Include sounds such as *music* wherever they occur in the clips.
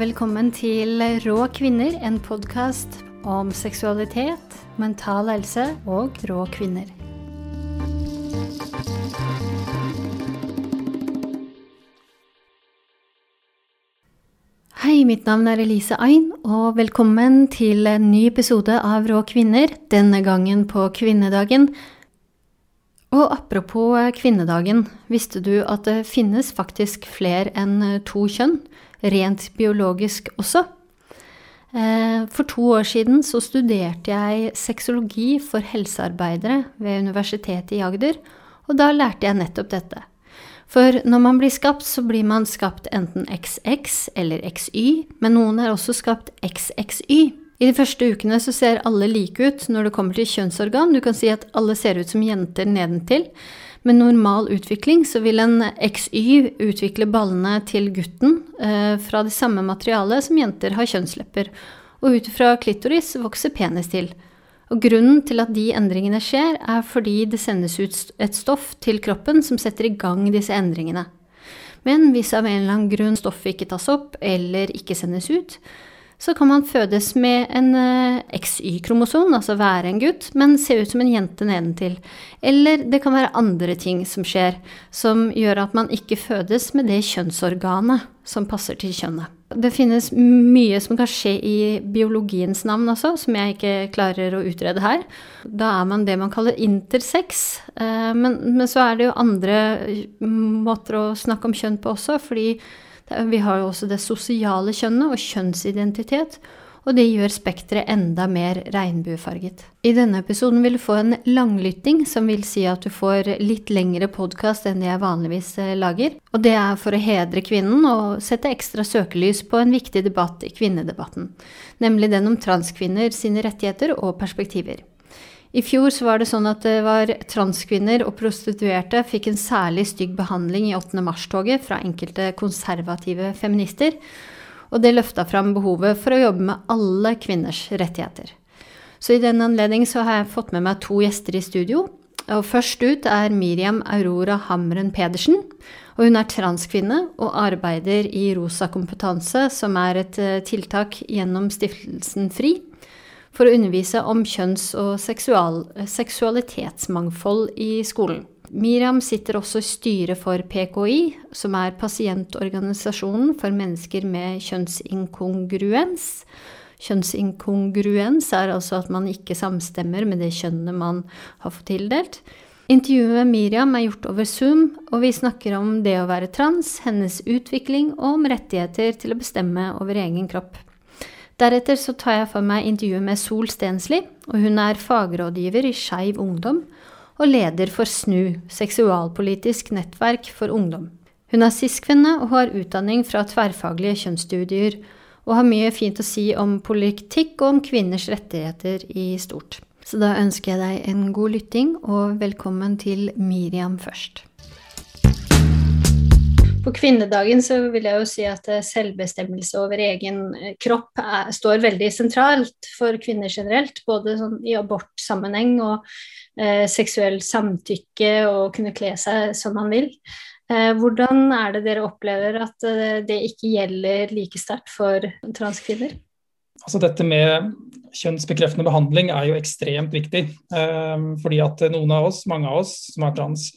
velkommen til Rå kvinner, en podkast om seksualitet, mental helse og rå kvinner. Hei, mitt navn er Elise Ain, og velkommen til en ny episode av Rå kvinner, denne gangen på kvinnedagen. Og apropos kvinnedagen, visste du at det finnes faktisk flere enn to kjønn? Rent biologisk også. Eh, for to år siden så studerte jeg sexologi for helsearbeidere ved Universitetet i Agder, og da lærte jeg nettopp dette. For når man blir skapt, så blir man skapt enten XX eller XY, men noen er også skapt XXY. I de første ukene så ser alle like ut når det kommer til kjønnsorgan. Du kan si at alle ser ut som jenter nedentil. Med normal utvikling så vil en XY utvikle ballene til gutten eh, fra det samme materialet som jenter har kjønnslepper, og ut fra klitoris vokser penis til. Og grunnen til at de endringene skjer, er fordi det sendes ut et stoff til kroppen som setter i gang disse endringene. Men hvis av en eller annen grunn stoffet ikke tas opp eller ikke sendes ut, så kan man fødes med en eh, XY-kromosom, altså være en gutt, men se ut som en jente nedentil. Eller det kan være andre ting som skjer, som gjør at man ikke fødes med det kjønnsorganet som passer til kjønnet. Det finnes mye som kan skje i biologiens navn også, som jeg ikke klarer å utrede her. Da er man det man kaller intersex. Eh, men, men så er det jo andre måter å snakke om kjønn på også, fordi vi har jo også det sosiale kjønnet og kjønnsidentitet, og det gjør spekteret enda mer regnbuefarget. I denne episoden vil du få en langlytting, som vil si at du får litt lengre podkast enn jeg vanligvis eh, lager. Og det er for å hedre kvinnen og sette ekstra søkelys på en viktig debatt i kvinnedebatten, nemlig den om transkvinner sine rettigheter og perspektiver. I fjor så var det sånn at det var transkvinner og prostituerte fikk en særlig stygg behandling i 8. mars-toget fra enkelte konservative feminister, og det løfta fram behovet for å jobbe med alle kvinners rettigheter. Så i den anledning så har jeg fått med meg to gjester i studio. Og først ut er Miriam Aurora Hamren Pedersen. og Hun er transkvinne og arbeider i Rosa kompetanse, som er et eh, tiltak gjennom stiftelsen FRI for å undervise om kjønns- og seksual, seksualitetsmangfold i skolen. Miriam sitter også i styret for PKI, som er pasientorganisasjonen for mennesker med kjønnsinkongruens. Kjønnsinkongruens er altså at man ikke samstemmer med det kjønnet man har fått tildelt. Intervjuet med Miriam er gjort over Zoom, og vi snakker om det å være trans, hennes utvikling og om rettigheter til å bestemme over egen kropp. Deretter så tar jeg for meg intervjuet med Sol Stensli, og hun er fagrådgiver i Skeiv Ungdom og leder for SNU, seksualpolitisk nettverk for ungdom. Hun er cis-kvinne og har utdanning fra tverrfaglige kjønnsstudier, og har mye fint å si om politikk og om kvinners rettigheter i stort. Så da ønsker jeg deg en god lytting, og velkommen til Miriam først. På kvinnedagen så vil jeg jo si at eh, selvbestemmelse over egen eh, kropp er, står veldig sentralt for kvinner generelt. Både sånn i abortsammenheng og eh, seksuell samtykke og kunne kle seg som man vil. Eh, hvordan er det dere opplever at eh, det ikke gjelder like sterkt for transkvinner? Altså dette med kjønnsbekreftende behandling er jo ekstremt viktig. Eh, fordi at noen av oss, mange av oss som er trans,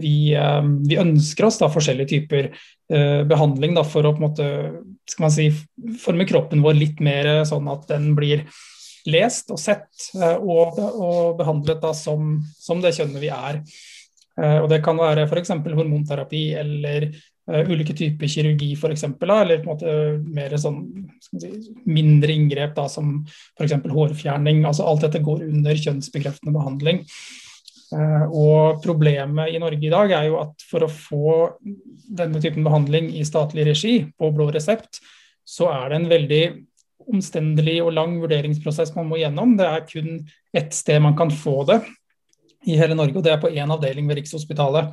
vi, eh, vi, ønsker oss da forskjellige typer uh, behandling da, for å på en måte, skal man si, forme kroppen vår litt mer sånn at den blir lest og sett og, og, behandlet da, som, som, det kjønnet vi er. Og Det kan være f.eks. hormonterapi eller ulike typer kirurgi f.eks. Eller på en måte mer sånn, si, mindre inngrep da, som f.eks. hårfjerning. altså Alt dette går under kjønnsbekreftende behandling. Eh, og problemet i Norge i dag er jo at for å få denne typen behandling i statlig regi på blå resept, så er det en veldig omstendelig og lang vurderingsprosess man må gjennom. Det er kun ett sted man kan få det i hele Norge, og det er på én avdeling ved Rikshospitalet.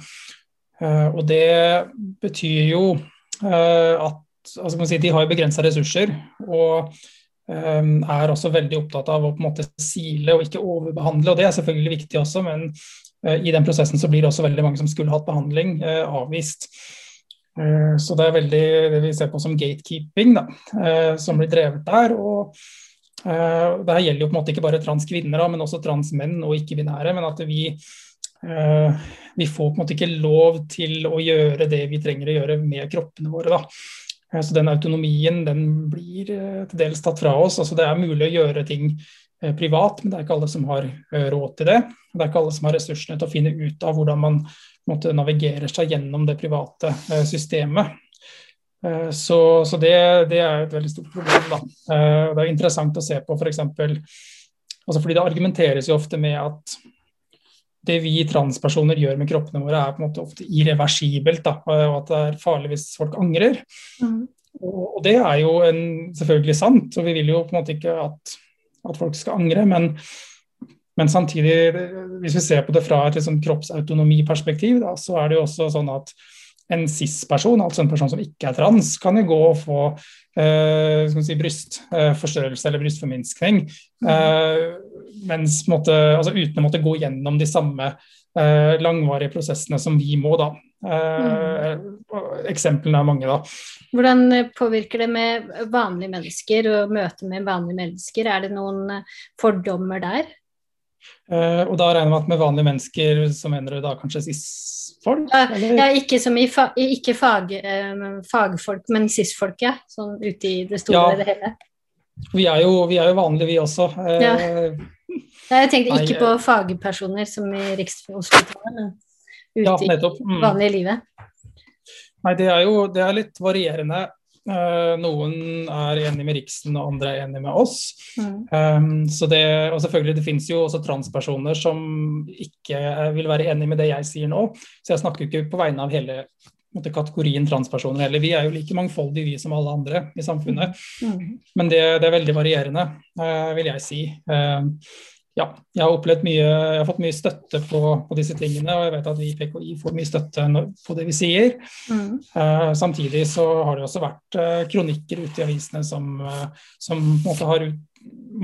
Eh, og det betyr jo eh, at altså si, de har begrensa ressurser. og er også veldig opptatt av å på en måte sile og ikke overbehandle. og Det er selvfølgelig viktig også, men eh, i den prosessen så blir det også veldig mange som skulle hatt behandling, eh, avvist. Så det er veldig det vi ser på som gatekeeping, da, som blir drevet der. og det her gjelder jo på en måte ikke bare transkvinner, men også transmenn og ikke-binære. Men at vi, vi får på en måte ikke lov til å gjøre det vi trenger å gjøre med kroppene våre. da. Så den autonomien den blir til dels tatt fra oss. altså Det er mulig å gjøre ting Eh, privat, men det er ikke alle som har eh, råd til det. Det er ikke alle som har ressursene til å finne ut av hvordan man måtte, navigerer seg gjennom det private eh, systemet. Så, så det, det, er et veldig stort problem. Da. Det er interessant å se på f.eks. For altså fordi det argumenteres jo ofte med at det vi transpersoner gjør med kroppene våre, er på en måte ofte irreversibelt. Da, og at det er farlig hvis folk angrer. Mm. Og, og, det er jo en, selvfølgelig sant. og Vi vil jo på en måte ikke at at folk skal angre. Men, men samtidig, hvis vi ser på det fra et liksom kroppsautonomiperspektiv, da, så er det jo også sånn at en cis-person, altså en person som ikke er trans, kan jo gå og få eh, si, brystforstørrelse eh, eller brystforminskning. Mm. Eh, mens, måtte, altså, uten å måtte gå gjennom de samme eh, langvarige prosessene som vi må. da. Mm. Eksemplene er mange, da. Hvordan påvirker det med vanlige mennesker og møte med vanlige mennesker? Er det noen fordommer der? Uh, og da regner man med at med vanlige mennesker så mener du da kanskje cis-folk? Ja, ikke som i fa ikke fag, uh, fagfolk, men cis-folk, ja. Sånn ute i det store og ja. det hele. Vi er, jo, vi er jo vanlige, vi også. Uh, ja. Jeg tenkte ikke nei, på fagpersoner som i Rikshospitalet, men ute ja, nettopp. Mm. i vanlige livet. Nei, det er jo det er litt varierende. Uh, noen er enig med Riksen, og andre er enig med oss. Mm. Um, så det, og selvfølgelig, det finnes jo også transpersoner som ikke vil være enig med det jeg sier nå. Så jeg snakker jo ikke på vegne av hele måte, kategorien transpersoner heller. Vi er jo like mangfoldige vi som alle andre i samfunnet. Mm. Men det, det, er veldig varierende, uh, vil jeg si. Uh, ja, jeg har opplevd mye, jeg har fått mye støtte på, på, disse tingene, og jeg vet at vi i PKI får mye støtte på det vi sier. Mm. Uh, samtidig så har det også vært uh, kronikker ute i avisene som, uh, som har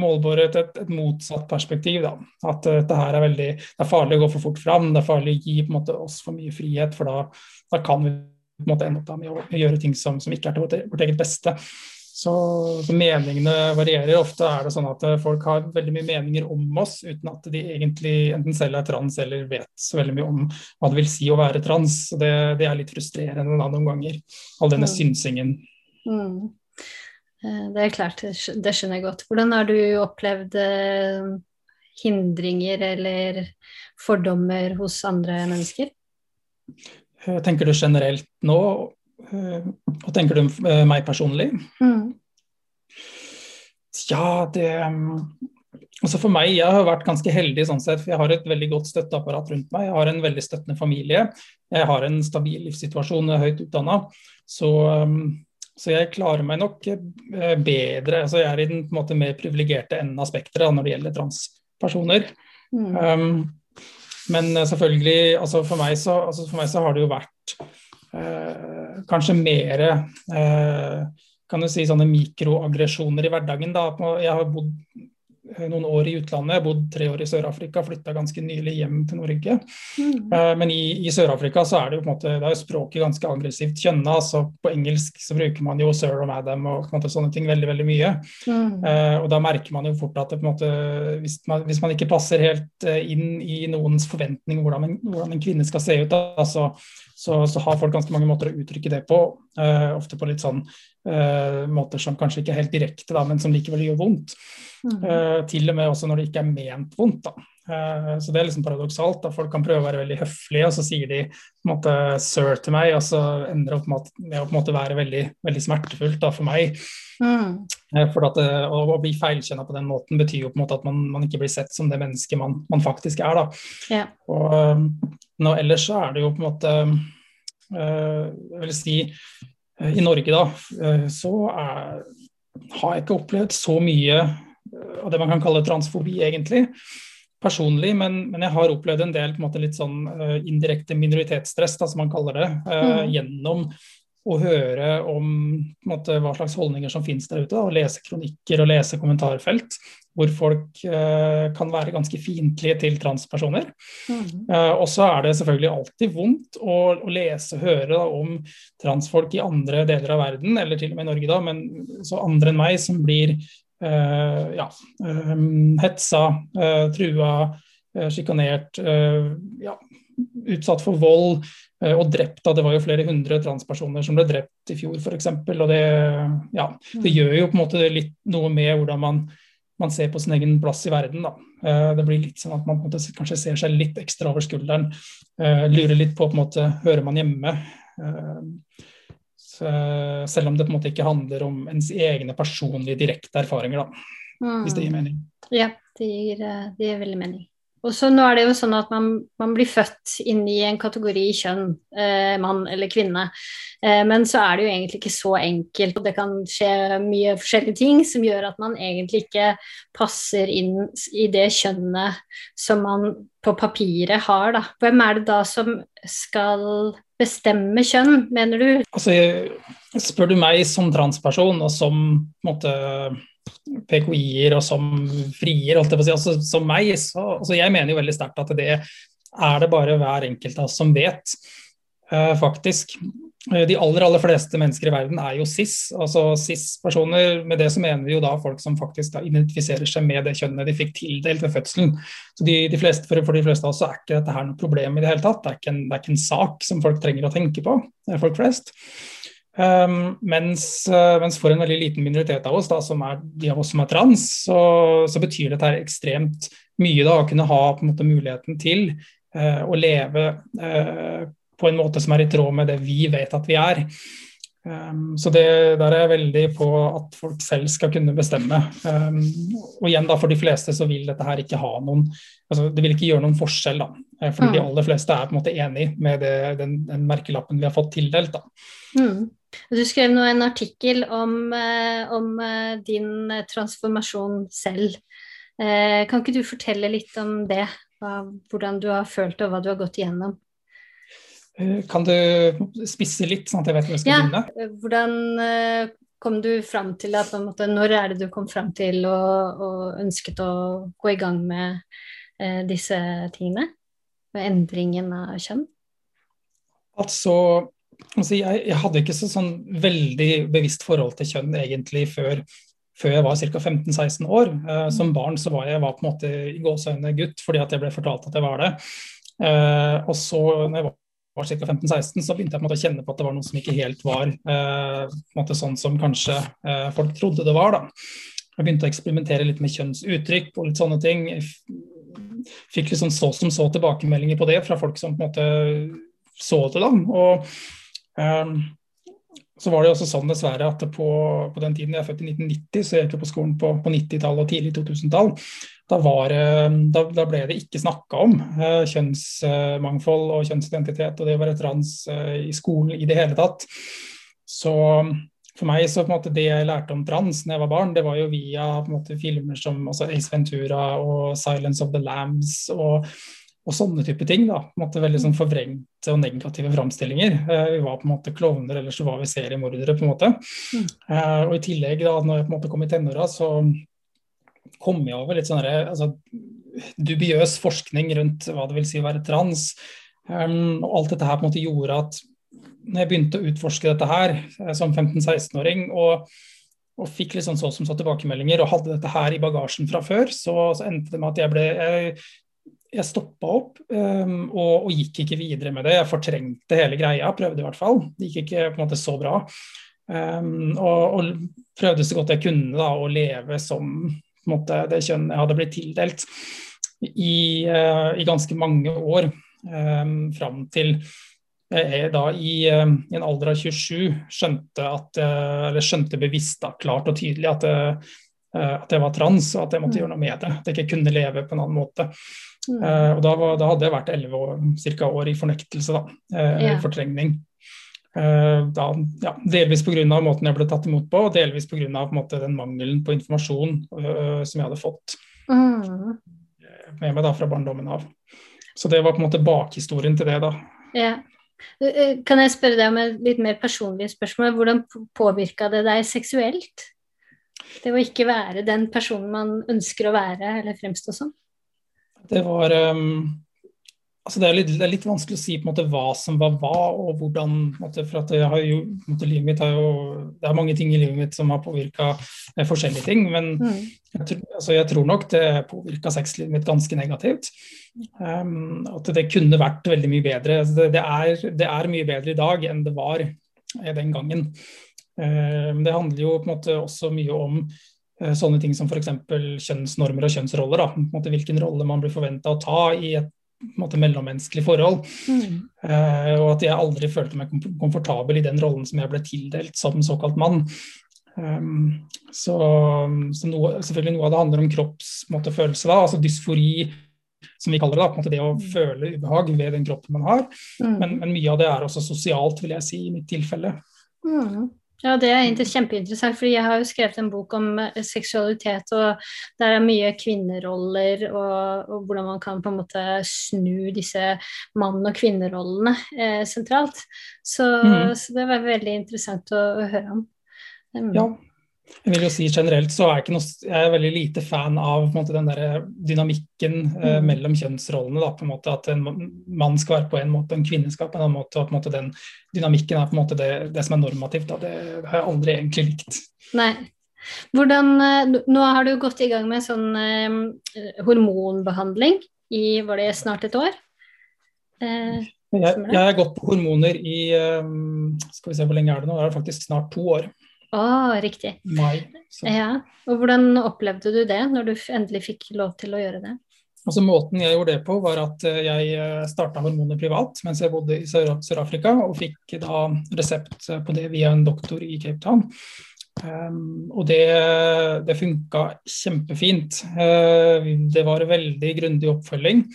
målbåret et, et, motsatt perspektiv. Da. At dette her er veldig, det er farlig å gå for fort fram, det er farlig å gi måte, oss for mye frihet, for da, da kan vi på en måte ende opp med å gjøre ting som, som ikke er til vårt, vårt eget beste. Så, så, meningene varierer. Ofte er det sånn at folk har veldig mye meninger om oss uten at de egentlig enten selv er trans eller vet så veldig mye om hva det vil si å være trans. Det, det er litt frustrerende da, noen ganger, all denne mm. synsingen. Mm. Eh, det er klart, det skjønner jeg godt. Hvordan har du opplevd eh, hindringer eller fordommer hos andre mennesker? Jeg tenker du generelt nå? Eh, hva tenker du om eh, meg personlig? Mm. Ja, det Altså For meg, jeg har vært ganske heldig sånn sett, for jeg har et veldig godt støtteapparat rundt meg. Jeg har en veldig støttende familie. Jeg har en stabil livssituasjon, høyt utdanna. Så, så, jeg klarer meg nok eh, bedre. altså Jeg er i den måte mer privilegerte enden av spekteret når det gjelder transpersoner. Mm. Um, men selvfølgelig, altså for, meg så, altså for meg så har det jo vært kanskje mer eh, kan du si sånne mikroaggresjoner i hverdagen. Da. Jeg har bodd Eh, noen år i utlandet. Jeg har bodd tre år i Sør-Afrika, flytta ganske nylig hjem til Norge. Mm. Men i, i Sør-Afrika så er det jo på en måte, det er språket ganske aggressivt kjønna. så På engelsk så bruker man jo sir og madam og på en måte sånne ting veldig veldig mye. Mm. Uh, og da merker man jo fort at det, på en måte, hvis, man, hvis man ikke passer helt inn i noens forventning hvordan en, hvordan en kvinne skal se ut, da, så, så, så, har folk ganske mange måter å uttrykke det på. Uh, ofte på litt sånn måter som kanskje ikke er helt direkte, da, men som likevel gjør vondt. Uh, til og med også når det ikke er ment vondt. da. Uh, så det er liksom paradoksalt. da Folk kan prøve å være veldig høflige, og så sier de på en måte 'sir' til meg, og så ender det opp med, med å på en måte være veldig, veldig smertefullt da, for meg. Mm. Uh, for at å, å, bli feilkjenna på den måten betyr jo på en måte at man, man ikke blir sett som det mennesket man, man faktisk er. da. Yeah. Og nå, ellers så er det jo på en måte Jeg vil si i Norge, da, så er, har jeg ikke opplevd så mye av det man kan kalle transfobi, egentlig. Personlig, men, men jeg har opplevd en del en måte, litt sånn indirekte minoritetsstress, da, som man kaller det, mm. gjennom å høre om måte, hva slags holdninger som finnes der ute, og lese kronikker og lese kommentarfelt. Hvor folk eh, kan være ganske fiendtlige til transpersoner. Mm. Eh, og så er det selvfølgelig alltid vondt å, å lese og høre da, om transfolk i andre deler av verden, eller til og med i Norge, da, men så andre enn meg som blir eh, ja, um, hetsa, trua, sjikanert, ja, utsatt for vold og drept. Da. Det var jo flere hundre transpersoner som ble drept i fjor f.eks. Og det, ja, det mm. gjør jo på en måte litt noe med hvordan man man ser på sin egen plass i verden. Da. Eh, det blir litt sånn at man kanskje ser seg litt ekstra over skulderen. Eh, lurer litt på på en måte, hører man hjemme. Eh, selv om det på en måte ikke handler om ens egne personlige direkte erfaringer, da. Mm. Hvis det gir mening. Ja, det gir, det gir veldig mening. Og så nå er det jo sånn at man, man blir født inn i en kategori kjønn, eh, mann eller kvinne. Eh, men så er det jo egentlig ikke så enkelt. og Det kan skje mye forskjellige ting som gjør at man egentlig ikke passer inn i det kjønnet som man på papiret har. Da. Hvem er det da som skal bestemme kjønn, mener du? Altså, spør du meg som transperson og som måte, PKI-er og som frier, holdt jeg på å si, altså, som meg, så altså, jeg mener jo veldig sterkt at det er det bare hver enkelt av oss som vet, uh, faktisk. Eh, de aller aller fleste mennesker i verden er jo cis. altså Cis-personer, med det så mener vi jo da folk som faktisk identifiserer seg med det kjønnet de fikk tildelt ved fødselen. Så de, de fleste, for, for, de fleste av oss er ikke dette her noe problem i det hele tatt. Det er, ikke en, det er ikke en sak som folk trenger å tenke på, det er folk flest. Um, mens, uh, mens, for en veldig liten minoritet av oss, da, som er de av oss som er trans, så, så betyr dette ekstremt mye da, å kunne ha på en måte, muligheten til uh, å leve uh, på en måte som er i tråd med det vi vet at vi er. Um, så det, Der er jeg veldig på at folk selv skal kunne bestemme. Um, og igjen da, For de fleste så vil dette her ikke ha noen altså Det vil ikke gjøre noen forskjell. da, fordi mm. de aller fleste er på en måte enig med det, den, den, merkelappen vi har fått tildelt. da. Mm. Du skrev nå en artikkel om, eh, om eh, din eh, transformasjon selv. Kan ikke du fortelle litt om det? Hvordan du har følt og hva du har gått igjennom? Kan du spisse litt, sånn at jeg vet hvor jeg skal ja. begynne? Hvordan kom du fram til at måte, Når er det du kom fram til og, og ønsket å gå i gang med eh, disse tingene? Med endringen av kjønn? Altså, altså jeg, jeg, hadde ikke så sånn veldig bevisst forhold til kjønn egentlig før, før jeg var ca. 15-16 år. Eh, som mm. barn så var jeg var på en måte i gåseøyne gutt fordi at jeg ble fortalt at jeg var det. Eh, og så når jeg var var ca. 15-16, så begynte jeg måte å kjenne på at det var noe som ikke helt var uh, sånn som kanskje folk trodde det var. da. Jeg begynte å eksperimentere litt med kjønnsuttrykk og litt sånne ting. Jeg fikk liksom så som så tilbakemeldinger på det fra folk som på en måte så det. da, og Eh, så var det også sånn dessverre at på, på, den tiden jeg er født i 1990, så jeg gikk på skolen på, på 90-tallet og tidlig 2000-tall. Da, da, da, ble det ikke snakka om uh, kjønnsmangfold og kjønnsidentitet og det å være trans uh, i skolen i det hele tatt. Så for meg så på en måte det jeg lærte om trans da jeg var barn, det var jo via måte, filmer som Ace Ventura og 'Silence of the Lambs' og og sånne type ting. da, på en måte Veldig sånn forvrengte og negative framstillinger. Eh, vi var på en måte klovner, eller så var vi seriemordere. på en måte. Mm. Eh, og I tillegg, da, når jeg på en måte kom i tenåra, så kom jeg over litt sånn altså, dubiøs forskning rundt hva det vil si å være trans. Um, og alt dette her på en måte gjorde at når jeg begynte å utforske dette her eh, som 15-16-åring, og, og, fikk litt sånn så som så tilbakemeldinger og hadde dette her i bagasjen fra før, så, så endte det med at jeg ble jeg jeg stoppa opp um, og, og, gikk ikke videre med det. Jeg fortrengte hele greia, prøvde i hvert fall. Det gikk ikke på en måte så bra. Um, og, og, prøvde så godt jeg kunne da, å leve som måte, det kjønnet jeg hadde blitt tildelt i, uh, i ganske mange år. Um, fram til jeg da i, uh, i, en alder av 27 skjønte, at, uh, eller skjønte bevisst da, klart og tydelig at, uh, at jeg var trans og at jeg måtte mm. gjøre noe med det. At jeg ikke kunne leve på en annen måte. Mm. Uh, og da, var, da, hadde jeg vært elleve år, cirka år i fornektelse, da. Ja. Fortrengning. Uh, da, ja, delvis pga. måten jeg ble tatt imot på, og delvis pga. den mangelen på informasjon som jeg hadde fått mm. med meg da fra barndommen av. Så det var på en måte bakhistorien til det, da. Ja. Kan jeg spørre deg om et litt mer personlig spørsmål? Hvordan påvirka det deg seksuelt? Det å ikke være den personen man ønsker å være eller fremstå som? Det var um, altså det, er litt, det, er litt, vanskelig å si på en måte hva som var hva, og hvordan måte, For at jo, måte, livet mitt har jo, Det er mange ting i livet mitt som har påvirka eh, forskjellige ting. Men mm. jeg, altså, jeg, tror nok det påvirka sexlivet mitt ganske negativt. Um, at det kunne vært veldig mye bedre. Altså, det, det, er, det, er, mye bedre i dag enn det var eh, den gangen. Um, det handler jo på en måte også mye om uh, sånne ting som f.eks. kjønnsnormer og kjønnsroller. Da. På en måte hvilken rolle man blir forventa å ta i et måte, mellommenneskelig forhold. Mm. Uh, og at jeg aldri følte meg komfortabel i den rollen som jeg ble tildelt som såkalt mann. Um, så, så noe, selvfølgelig noe av det handler om kroppsfølelse, da, altså dysfori, som vi kaller det. da, på en måte Det å mm. føle ubehag ved den kroppen man har. Mm. Men, men, mye av det er også sosialt, vil jeg si, i mitt tilfelle. Mm. Ja, det er kjempeinteressant, fordi jeg har jo skrevet en bok om eh, seksualitet, og der er mye kvinneroller, og, og hvordan man kan på en måte snu disse mann- og kvinnerollene eh, sentralt. Så, mm. så, det var veldig interessant å, å høre om. Um, ja, jeg vil jo si generelt så er jeg, noe, jeg er veldig lite fan av måte, den der dynamikken eh, mm. mellom kjønnsrollene. Da, på en måte At en mann skal være på en måte, en kvinne skal på en annen måte. og på en måte Den dynamikken er på en måte det, det som er normativt. Da. Det har jeg aldri egentlig likt. Nei. Hvordan, eh, nå har du gått i gang med sånn eh, hormonbehandling i var det snart et år? Eh, jeg, jeg har gått på hormoner i eh, skal vi se hvor lenge er det nå, det er faktisk snart to år. Å, riktig. Mai. Ja. Og hvordan opplevde du det, når du endelig fikk lov til å gjøre det? Altså Måten jeg gjorde det på, var at eh, jeg eh, starta hormoner privat mens jeg bodde i Sør-Afrika, og fikk da resept på det via en doktor i Cape Town. Um, og det, det funka kjempefint. Uh, det var veldig grundig oppfølging.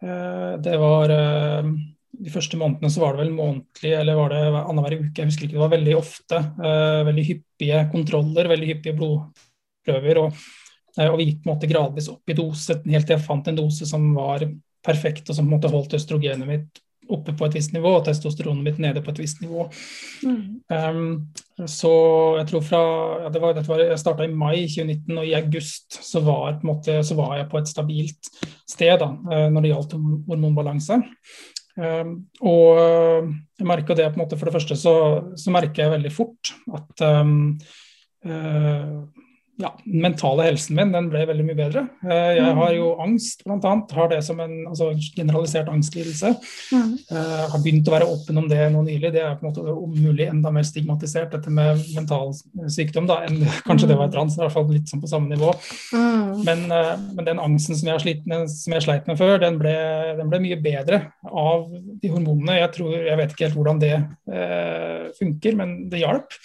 Uh, det var uh, de første månedene så var det vel månedlig eller var det annenhver uke, jeg husker ikke. Det var veldig ofte. Uh, veldig hyppige kontroller, veldig hyppige blodprøver. Og, uh, og vi gikk på en måte gradvis opp i dose helt til jeg fant en dose som var perfekt, og som på en måte holdt østrogenet mitt oppe på et visst nivå og testosteronet mitt nede på et visst nivå. Mm. Um, så jeg tror fra ja, det var, var, Jeg starta i mai 2019, og i august så var, måte, så var, jeg på et stabilt sted da, uh, når det gjaldt hormonbalanse. Ehm, og eh, jeg merka det på en måte For det første så, så merker jeg veldig fort at um, uh, ja, den mentale helsen min den ble veldig mye bedre. Eh, jeg har jo angst, bl.a. Har det som en altså, generalisert angstlidelse. Mm. Uh, har begynt å være åpen om det nå nylig. Det er på en måte om mulig enda mer stigmatisert, dette med mental sykdom, da, enn kanskje det var trans. I hvert fall litt sånn på samme nivå. Mm. Men, uh, men, den angsten som jeg, slitt med, som jeg sleit med før, den ble, den ble, mye bedre av de hormonene. Jeg, tror, jeg vet ikke helt hvordan det uh, funker, men det hjalp.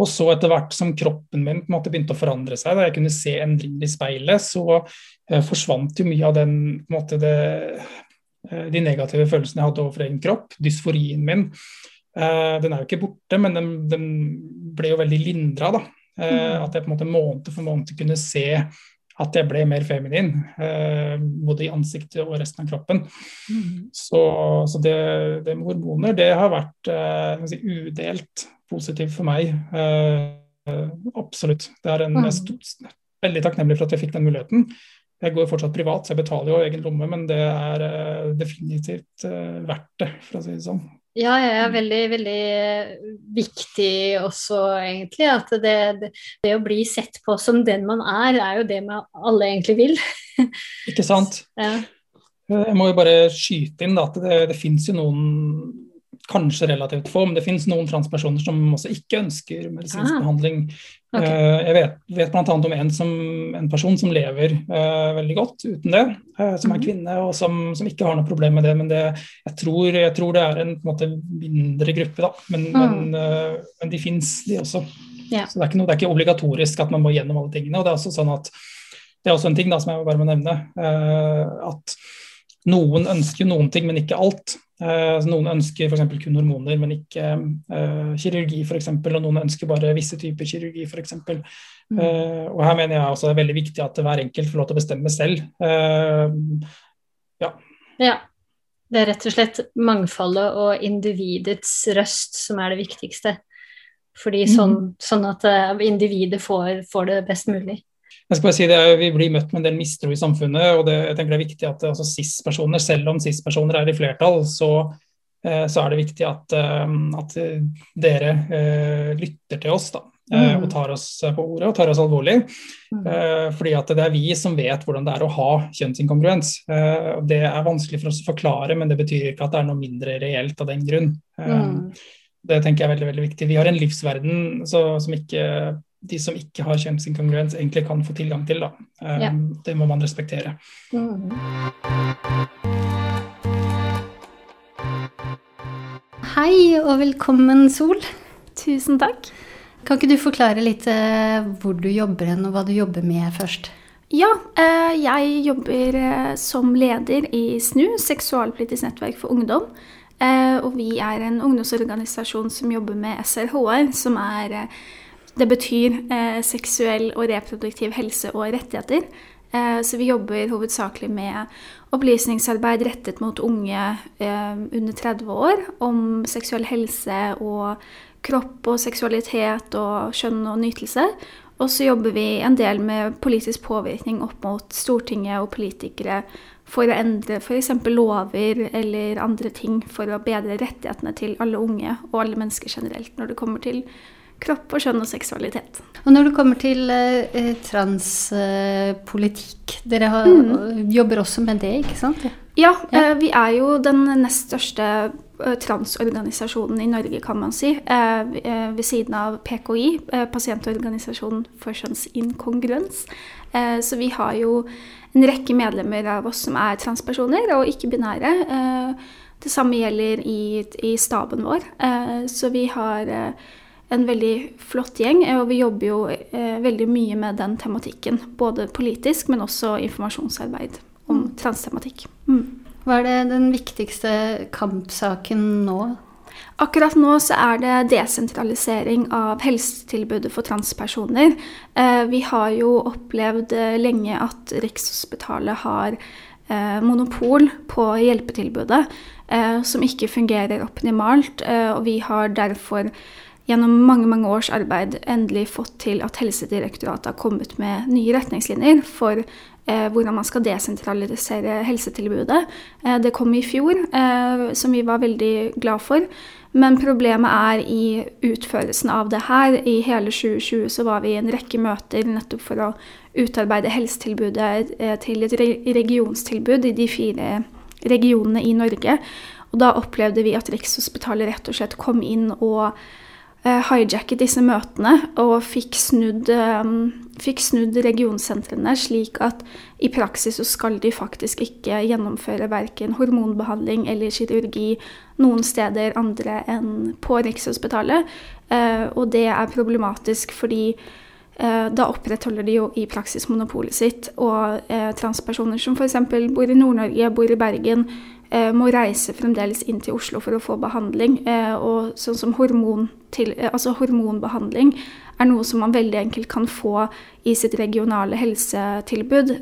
Og så etter hvert som kroppen min på en måte begynte å forandre seg, da jeg kunne se endringer i speilet, så eh, forsvant jo mye av den, på en måte det, eh, de negative følelsene jeg hadde overfor egen kropp. Dysforien min. Eh, den er jo ikke borte, men den, den ble jo veldig lindra. da. Eh, mm. At jeg på en måte måned for måned kunne se at jeg ble mer feminin. Eh, både i ansiktet og resten av kroppen. Mm. Så, så det, det, med hormoner, det har vært eh, si, udelt positivt for meg. Uh, absolutt. Det er en, mm. mm. veldig takknemlig for at jeg fikk den muligheten. Jeg går fortsatt privat, så jeg betaler jo egen lomme, men det er definitivt verdt det, for å si det sånn. Ja, det er veldig, veldig viktig også, egentlig. At det, det, det, å bli sett på som den man er, er jo det man alle egentlig vil. *laughs* Ikke sant. Ja. Jeg må jo bare skyte inn da, at det, det fins jo noen kanskje relativt få, men det finnes noen transpersoner som også ikke ønsker medisinsk ah, behandling. Okay. Uh, jeg vet, vet bl.a. om en, som, en, person som lever uh, veldig godt uten det, uh, som er mhm. kvinne og som, som, ikke har noe problem med det. Men det, jeg, tror, jeg, tror, det er en, en måte, mindre gruppe, da. Men, mm. men, men de fins, de også. Yeah. Så det er, noe, det er, ikke obligatorisk at man må gjennom alle tingene. og Det er også sånn at det er også en ting da, som jeg bare må nevne. at noen ønsker noen ting, men ikke alt. Uh, noen ønsker f.eks. kun hormoner, men ikke uh, kirurgi f.eks. Og noen ønsker bare visse typer kirurgi f.eks. Mm. Uh, og her mener jeg også det er veldig viktig at hver enkelt får lov til å bestemme selv. ja. ja. Det er rett og slett mangfoldet og individets røst som er det viktigste. Fordi sånn, sånn at uh, individet får, får, det best mulig. Jeg skal bare si det, Vi blir møtt med en del mistro i samfunnet, og det, jeg tenker det er viktig at altså, cis-personer, selv om cis-personer er i flertall, så, eh, så, er det viktig at, uh, at dere lytter til oss. da. Mm. Og tar oss på ordet og tar oss alvorlig. Mm. Fordi at det er vi som vet hvordan det er å ha kjønnsinkongruens. Det er vanskelig for oss å forklare, men det betyr ikke at det er noe mindre reelt av den grunn. Mm. Det tenker jeg er veldig veldig viktig. Vi har en livsverden så, som ikke, de som ikke har kjønnsinkongruens, egentlig kan få tilgang til. Da. Um, ja. Det må man respektere. Mm. Hei og velkommen, Sol. Tusen takk. Kan ikke du forklare litt uh, hvor du jobber hen, og hva du jobber med først? Ja, uh, jeg jobber uh, som leder i SNU, Seksualpolitisk nettverk for ungdom. Eh, og vi er en ungdomsorganisasjon som jobber med SRHR, som er eh, Det betyr eh, seksuell og reproduktiv helse og rettigheter. Så vi jobber hovedsakelig med opplysningsarbeid rettet mot unge under 30 år om seksuell helse og kropp og seksualitet og kjønn og nytelse. Og så jobber vi en del med politisk påvirkning opp mot Stortinget og politikere for å endre f.eks. lover eller andre ting for å bedre rettighetene til alle unge og alle mennesker generelt når det kommer til kropp og kjønn og seksualitet. Og når det kommer til eh, transpolitikk, eh, dere har, mm. jobber også med det, ikke sant? Ja, ja. Eh, vi er jo den nest største eh, transorganisasjonen i Norge, kan man si. Eh, eh, ved siden av PKI, Pasientorganisasjonen for kjønnsinkongruens. Så vi har jo en rekke medlemmer av oss som er transpersoner og ikke-binære. Eh, det samme gjelder i, i staben vår. Eh, så vi har eh, en veldig flott gjeng, og vi jobber jo veldig mye med den tematikken. Både politisk, men også informasjonsarbeid om mm. transtematikk. Mm. Hva er det den viktigste kampsaken nå? Akkurat nå så er det desentralisering av helsetilbudet for transpersoner. Eh, vi har jo opplevd eh, lenge at Rikshospitalet har eh, monopol på hjelpetilbudet, som ikke fungerer optimalt. Og vi har derfor gjennom mange mange års arbeid endelig fått til at Helsedirektoratet har kommet med nye retningslinjer for hvordan man skal desentralisere helsetilbudet. det kom i fjor, som vi var veldig glad for. Men problemet er i utførelsen av det her. I hele 2020 så var vi i en rekke møter nettopp for å utarbeide helsetilbudet eh, til et regionstilbud i de fire regionene i Norge. Og da opplevde vi at Rikshospitalet rett og slett kom inn og hijacket disse møtene og fikk snudd, um, fikk snudd regionsentrene slik at i praksis så skal de faktisk ikke gjennomføre verken hormonbehandling eller kirurgi noen steder andre enn på Rikshospitalet. Uh, og det er problematisk fordi da opprettholder de jo i praksis monopolet sitt. Og transpersoner som f.eks. bor i Nord-Norge, bor i Bergen, Eh, må reise fremdeles inn til Oslo for å få behandling. Eh, og sånn som hormon til, eh, altså hormonbehandling er noe som man veldig enkelt kan få i sitt regionale helsetilbud.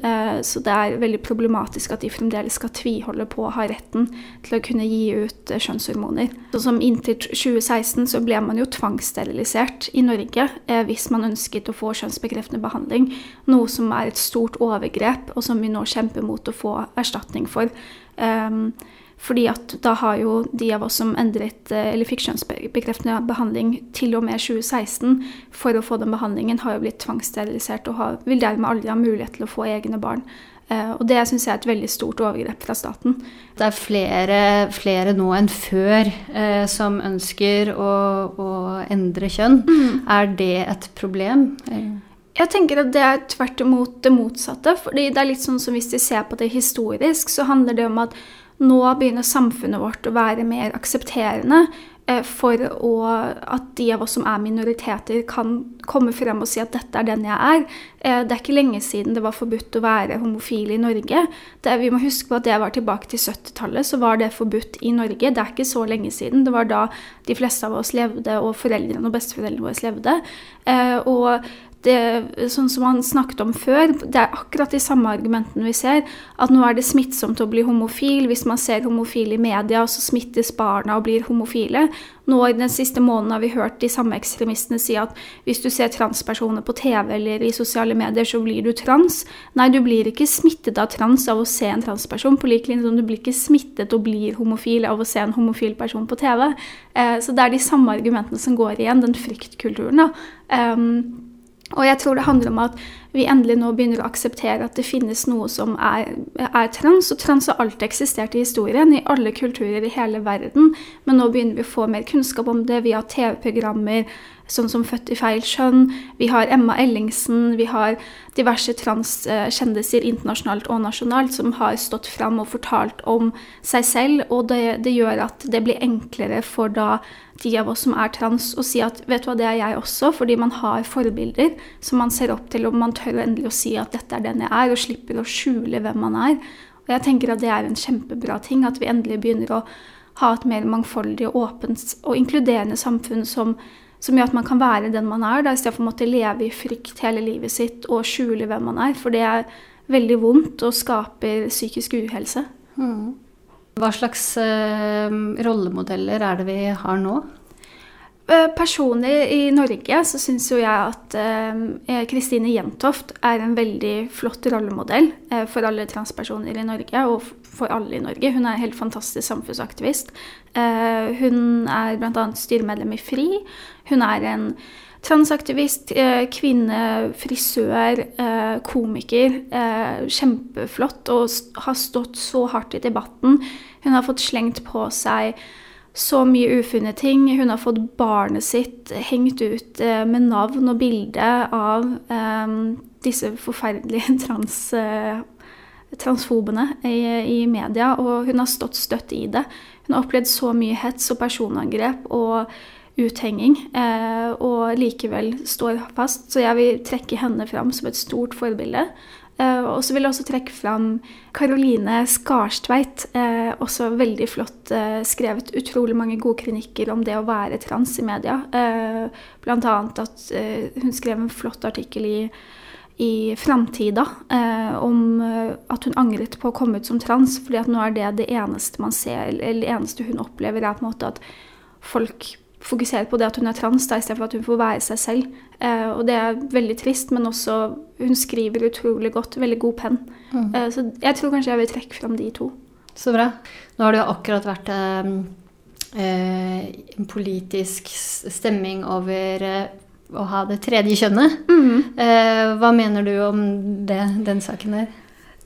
Så det er veldig problematisk at de fremdeles skal tviholde på å ha retten til å kunne gi ut kjønnshormoner. Så som Inntil 2016 så ble man jo tvangssterilisert i Norge hvis man ønsket å få kjønnsbekreftende behandling. Noe som er et stort overgrep, og som vi nå kjemper mot å få erstatning for. Fordi at da har jo de av oss som endret, eh, eller fikk kjønnsbekreftende behandling til og med 2016, for å få den behandlingen, har jo blitt tvangssterilisert og har, vil dermed aldri ha mulighet til å få egne barn. Uh, og det syns jeg er et veldig stort overgrep fra staten. Det er flere, flere nå enn før eh, som ønsker å, å endre kjønn. Mm. Er det et problem? Jeg tenker at det er tvert imot det motsatte. fordi det er litt sånn som Hvis de ser på det historisk, så handler det om at nå begynner samfunnet vårt å være mer aksepterende. Eh, for å, at de av oss som er minoriteter, kan komme frem og si at 'dette er den jeg er'. Eh, det er ikke lenge siden det var forbudt å være homofil i Norge. Det, vi må huske på at det var tilbake til 70-tallet, så var det forbudt i Norge. Det er ikke så lenge siden. Det var da de fleste av oss levde, og foreldrene og besteforeldrene våre levde. Eh, og det, sånn som han snakket om før, det er akkurat de samme argumentene vi ser. At nå er det smittsomt å bli homofil. Hvis man ser homofile i media, så smittes barna og blir homofile. Nå i den siste måneden har vi hørt de samme ekstremistene si at hvis du ser transpersoner på TV eller i sosiale medier, så blir du trans. Nei, du blir ikke smittet av trans av å se en transperson, på lik linje som du blir ikke smittet og blir homofil av å se en homofil person på TV. Eh, så det er de samme argumentene som går igjen, den fryktkulturen. da. Um, og jeg tror det handler om at vi endelig nå begynner å akseptere at det finnes noe som er, er, trans. Og trans har alltid eksistert i historien, i alle kulturer i hele verden. Men nå begynner vi å få mer kunnskap om det via TV-programmer, sånn som Født i feil kjønn. Vi har Emma Ellingsen, vi har diverse transkjendiser internasjonalt og nasjonalt som har stått fram og fortalt om seg selv, og det, det, gjør at det blir enklere for da de av oss som er trans, å si at vet du hva, det er jeg også, fordi man har forbilder som man ser opp til, og man tør endelig å si at dette er den jeg er, og slipper å skjule hvem man er. Og jeg tenker at det er en kjempebra ting, at vi endelig begynner å ha et mer mangfoldig og åpent og inkluderende samfunn som som gjør at man kan være den man er, da, istedenfor å måtte leve i frykt hele livet sitt og skjule hvem man er. For det er veldig vondt og skaper psykisk uhelse. Mm. Hva slags uh, rollemodeller er det vi har nå? Eh, personlig i Norge så syns jo jeg at uh, Kristine Jentoft er en veldig flott rollemodell uh, for alle transpersoner i Norge, og for alle i Norge. Hun er en helt fantastisk samfunnsaktivist. Uh, hun er bl.a. styremedlem i FRI. Hun er en transaktivist, kvinne, frisør, komiker. Kjempeflott og har stått så hardt i debatten. Hun har fått slengt på seg så mye ufunne ting. Hun har fått barnet sitt hengt ut eh, med navn og bilde av eh, disse forferdelige *laughs* trans, eh, transfobene i, i, media, og hun har stått støtt i det. Hun har opplevd så mye hets og personangrep og uthenging, eh, og likevel står fast. Så jeg vil trekke henne fram som et stort forbilde. Eh, og så vil jeg også trekke fram Karoline Skarstveit. Eh, også veldig flott uh, skrevet utrolig mange gode kronikker om det å være trans i media. Eh, annet at hun skrev en flott artikkel i, i Framtida om at hun angret på å komme ut som trans, fordi at nå er det det eneste man ser, eller det eneste hun opplever, er på en måte at folk fokuserer på det at hun er trans, da, istedenfor at hun får være seg selv. Eh, og det er veldig trist, men også hun skriver utrolig godt. Veldig god penn. Mm. Eh, så jeg tror kanskje jeg vil trekke fram de to. Så bra. Nå har det jo akkurat vært eh, eh en politisk stemming over eh, å ha det tredje kjønnet. Mm. hva mener du om det, den saken der?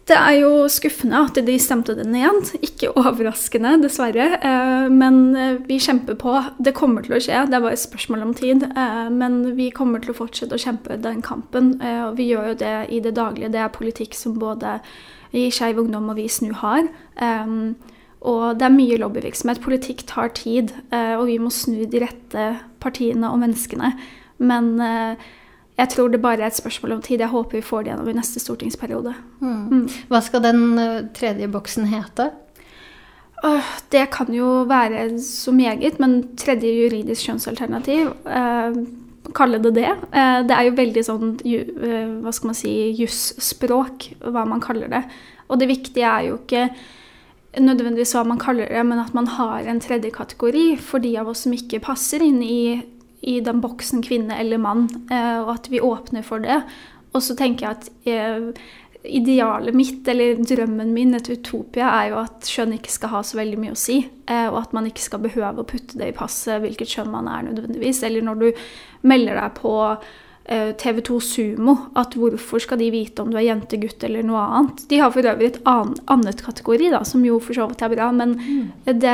Det er jo skuffende at de stemte det ned. Ikke overraskende, dessverre. Eh, men eh, vi kjemper på. Det kommer til å skje, det er bare et spørsmål om tid. Eh, men vi kommer til å fortsette å kjempe den kampen. Og vi gjør jo det i det daglige. Det er politikk som både i Skeiv Ungdom og vi i SNU har. Og det er mye lobbyvirksomhet. Politikk tar tid, og vi må snu de rette partiene og menneskene. Men jeg tror det bare er et spørsmål om tid. Jeg håper vi får det gjennom i neste stortingsperiode. Mm. Mm. Hva skal den eh, tredje boksen hete? Det kan jo være så meget, men tredje juridisk kjønnsalternativ uh, Kalle det det. Uh, det er jo veldig sånn uh, hva skal man si, jusspråk, hva man kaller det. Og det viktige er jo ikke nødvendigvis hva man kaller det, men at man har en tredje kategori for de av oss som ikke passer inn i i den boksen kvinne eller mann, eh, og at vi åpner for det. Og så tenker jeg at eh, idealet mitt, eller drømmen min, et utopia, er jo at kjønn ikke skal ha så veldig mye å si. Eh, og at man ikke skal behøve å putte det i passet hvilket kjønn man er nødvendigvis. Eller når du melder deg på Eh, TV2 Sumo at hvorfor skal de vite om du er jente, gutt eller noe annet. De har for øvrig et annet kategori, da, som jo for så vidt er bra. Men mm. det,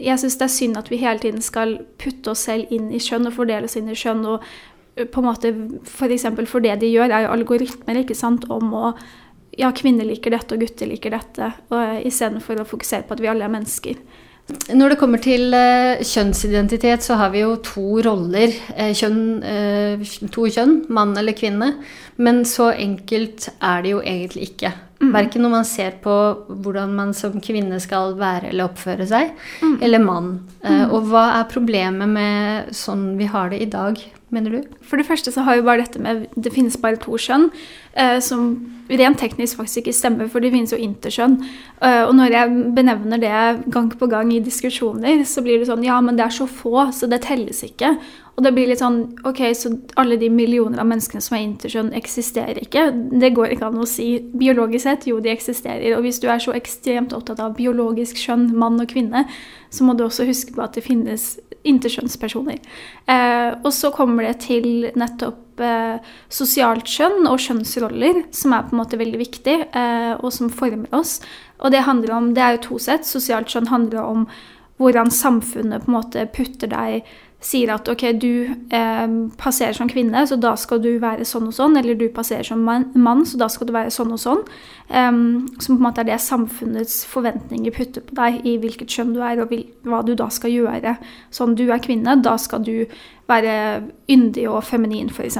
jeg syns det er synd at vi hele tiden skal putte oss selv inn i kjønn og fordele oss inn i kjønn. og eh, på en måte, For, for det de gjør, er jo algoritmer ikke sant, om å ja, kvinner liker dette og gutter liker dette, istedenfor å fokusere på at vi alle er mennesker. Når det kommer til uh, kjønnsidentitet, så har vi jo to roller. Uh, kjønn, uh, to kjønn, mann eller kvinne. Men så enkelt er det jo egentlig ikke. Mm. Verken når man ser på hvordan man som kvinne skal være eller oppføre seg, mm. eller mann. Mm. Og hva er problemet med sånn vi har det i dag, mener du? For det første så har vi bare dette med det finnes bare to kjønn, eh, som rent teknisk faktisk ikke stemmer, for det finnes jo interkjønn. Eh, og når jeg benevner det gang på gang i diskusjoner, så blir det sånn ja, men det er så få, så det telles ikke. Og det blir litt sånn Ok, så alle de millioner av menneskene som er interkjønn, eksisterer ikke. Det går ikke an å si. Biologisk sett, jo, de eksisterer. Og hvis du er så ekstremt opptatt av biologisk kjønn, mann og kvinne, så må du også huske på at det finnes interkjønnspersoner. Eh, og så kommer det til nettopp eh, sosialt kjønn og kjønnsroller, som er på en måte veldig viktig, eh, og som former oss. Og det handler om, det er jo to sett. Sosialt kjønn handler om hvordan samfunnet på en måte putter deg sier at ok, du eh, passerer som kvinne, så da skal du være sånn og sånn. Eller du passerer som mann, så da skal du være sånn og sånn. Um, som på en måte er det samfunnets forventninger putter på deg i hvilket kjønn du er, og vil, hva du da skal gjøre. Sånn du er kvinne, da skal du være yndig og feminin, f.eks.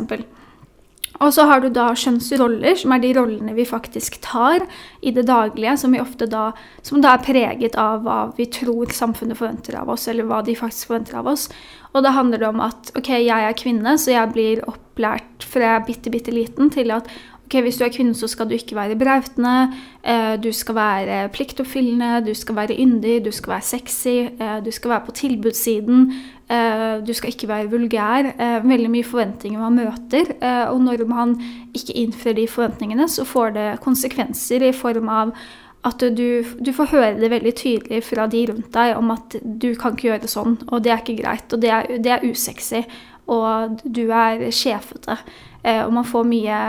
Og så har du da kjønnsroller, som er de rollene vi faktisk tar i det daglige, som, da, som da er preget av hva vi tror samfunnet forventer av oss, eller hva de faktisk forventer av oss. Og da handler det om at ok, jeg er kvinne, så jeg blir opplært fra jeg er bitte, bitte liten til at ok, hvis du er kvinne, så skal du ikke være brautende, eh, du skal være pliktoppfyllende, du skal være yndig, du skal være sexy, eh, du skal være på tilbudssiden, du skal ikke være vulgær. Eh, veldig mye forventninger man møter. Eh, og når man ikke innfrir de forventningene, så får det konsekvenser i form av at du, du, får høre det veldig tydelig fra de rundt deg om at du kan ikke gjøre sånn, og det er ikke greit, og det er, det er usexy, og du er sjefete. Og man får mye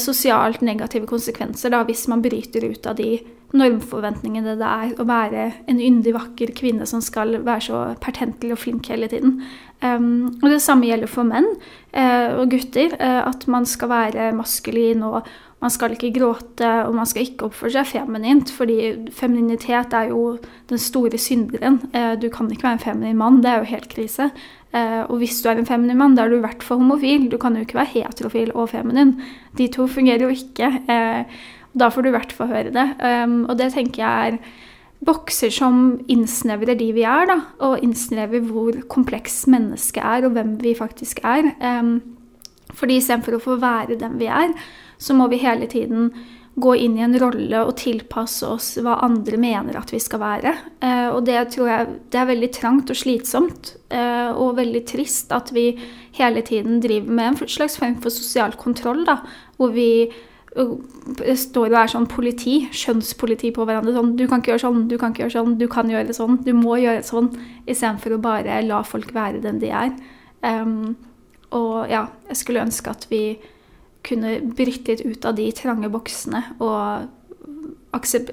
sosialt negative konsekvenser da, hvis man bryter ut av de normforventningene det er å være en yndig, vakker kvinne som skal være så pertentlig og flink hele tiden. Um, og det samme gjelder for menn uh, og gutter. Uh, at man skal være maskulin og man skal ikke gråte og man skal ikke oppføre seg feminint. Fordi femininitet er jo den store synderen. Uh, du kan ikke være en feminin mann, det er jo helt krise. og hvis du er en feminin mann, da er du i hvert fall homofil. Du kan jo ikke være heterofil og feminin. De to fungerer jo ikke. Uh, da får du i hvert fall høre det. Um, og det tenker jeg er bokser som innsnevrer de vi er, da, og innsnevrer hvor kompleks mennesket er, og hvem vi faktisk er. Um, fordi istedenfor å få være den vi er, så må vi hele tiden gå inn i en rolle og tilpasse oss hva andre mener at vi skal være. Uh, og det tror jeg det er veldig trangt og slitsomt uh, og veldig trist at vi hele tiden driver med en slags form for sosial kontroll, da, hvor vi står og er sånn politi, skjønnspoliti på hverandre. Sånn 'Du kan ikke gjøre sånn, du kan ikke gjøre sånn, du kan gjøre sånn, du må gjøre sånn', istedenfor å bare la folk være den de er. Um, og ja, jeg skulle ønske at vi kunne bryte litt ut av de trange boksene og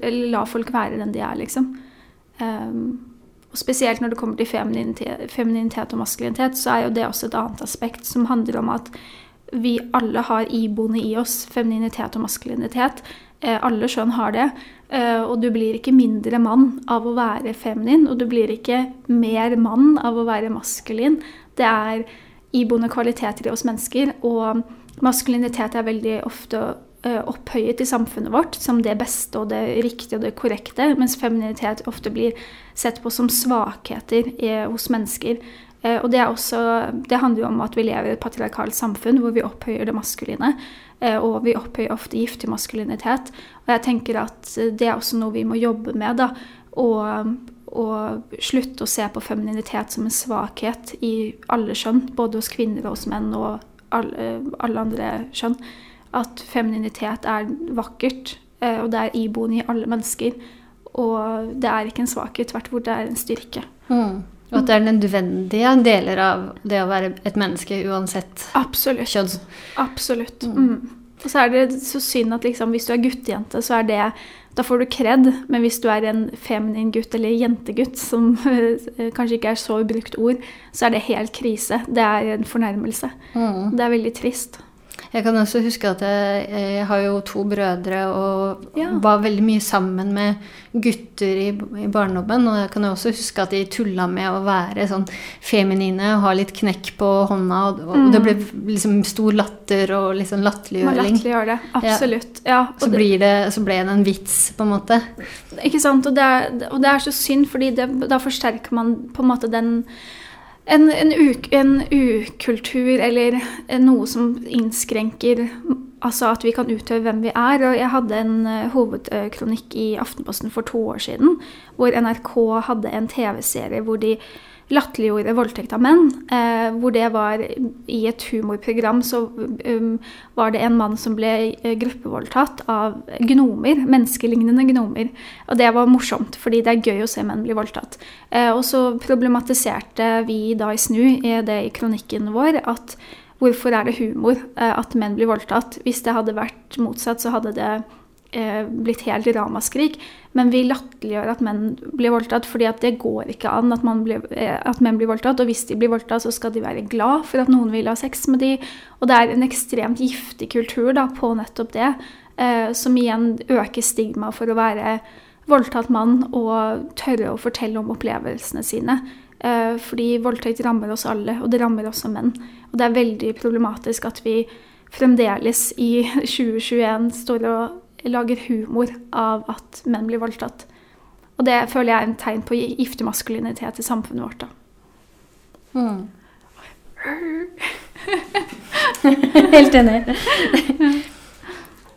la folk være den de er, liksom. Um, og spesielt når det kommer til femininitet, femininitet og maskulinitet, så er jo det også et annet aspekt som handler om at vi alle har iboende i oss femininitet og maskulinitet. Eh, alle skjønn har det. Eh, og du blir ikke mindre mann av å være feminin, og du blir ikke mer mann av å være maskulin. Det er iboende kvaliteter i oss mennesker, og maskulinitet er veldig ofte eh, opphøyet i samfunnet vårt som det beste og det riktige og det korrekte, mens femininitet ofte blir sett på som svakheter hos mennesker. Eh, og det, også, det, handler jo om at vi lever i et patriarkalt samfunn hvor vi opphøyer det maskuline. Eh, og vi opphøyer ofte giftig maskulinitet. Og jeg tenker at det er også noe vi må jobbe med. da, og, og slutte å se på femininitet som en svakhet i alle kjønn. Både hos kvinner og hos menn og alle, alle andre kjønn. At femininitet er vakkert, eh, og det er iboende i alle mennesker. Og det er ikke en svakhet, tvert hvor det er en styrke. Mm. Og at det er nødvendige deler av det å være et menneske uansett Absolutt. kjønn. Absolutt. Mm. Mm. Og så er det så synd at liksom, hvis du er guttejente, så er det Da får du kred. Men hvis du er en feminin gutt eller jentegutt, som *laughs* kanskje ikke er så ubrukt ord, så er det helt krise. Det er en fornærmelse. Mm. Det er veldig trist. Jeg kan også huske at jeg, jeg har jo to brødre og ja. var veldig mye sammen med gutter i, i barndommen. Og jeg kan også huske at de tulla med å være sånn feminine og ha litt knekk på hånda. Og, og mm. det ble liksom stor latter og liksom latterliggjøring. Man latterliggjør det. Absolutt. Ja. ja så, det, det, så, ble det en vits, på en måte. Ikke sant. Og det er, og det er så synd, fordi det, da forsterker man på en måte den en, en, en, ukultur eller noe som innskrenker altså at vi kan utøve hvem vi er. Og jeg hadde en uh, hovedkronikk i Aftenposten for to år siden hvor NRK hadde en TV-serie hvor de latterliggjorde voldtekt av menn. Eh, hvor det var i et humorprogram så um, var det en mann som ble uh, gruppevoldtatt av gnomer. Menneskelignende gnomer. Og det var morsomt, fordi det er gøy å se menn bli voldtatt. Eh, og så problematiserte vi da i SNU i det i kronikken vår at hvorfor er det humor eh, at menn blir voldtatt? Hvis det hadde vært motsatt, så hadde det eh, blitt helt ramaskrik. Men vi latterliggjør at menn blir voldtatt, fordi at det går ikke an at, blir, eh, at, menn blir voldtatt. Og hvis de blir voldtatt, så skal de være glad for at noen vil ha sex med dem. Og det er en ekstremt giftig kultur da, på nettopp det, eh, som igjen øker stigmaet for å være voldtatt mann og tørre å fortelle om opplevelsene sine. Eh, fordi voldtekt rammer oss alle, og det rammer også menn. Og det er veldig problematisk at vi fremdeles i *laughs* 2021 står og lager humor av at menn blir voldtatt. Og det føler jeg er en tegn på giftig maskulinitet i samfunnet vårt. da. Mm. *laughs* Helt enig.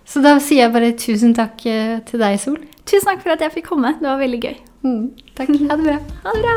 Så da sier jeg bare tusen takk eh, til deg, Sol. Tusen takk for at jeg fikk komme. Det var veldig gøy. Mm, takk. *laughs* Ha det bra. Ha det bra.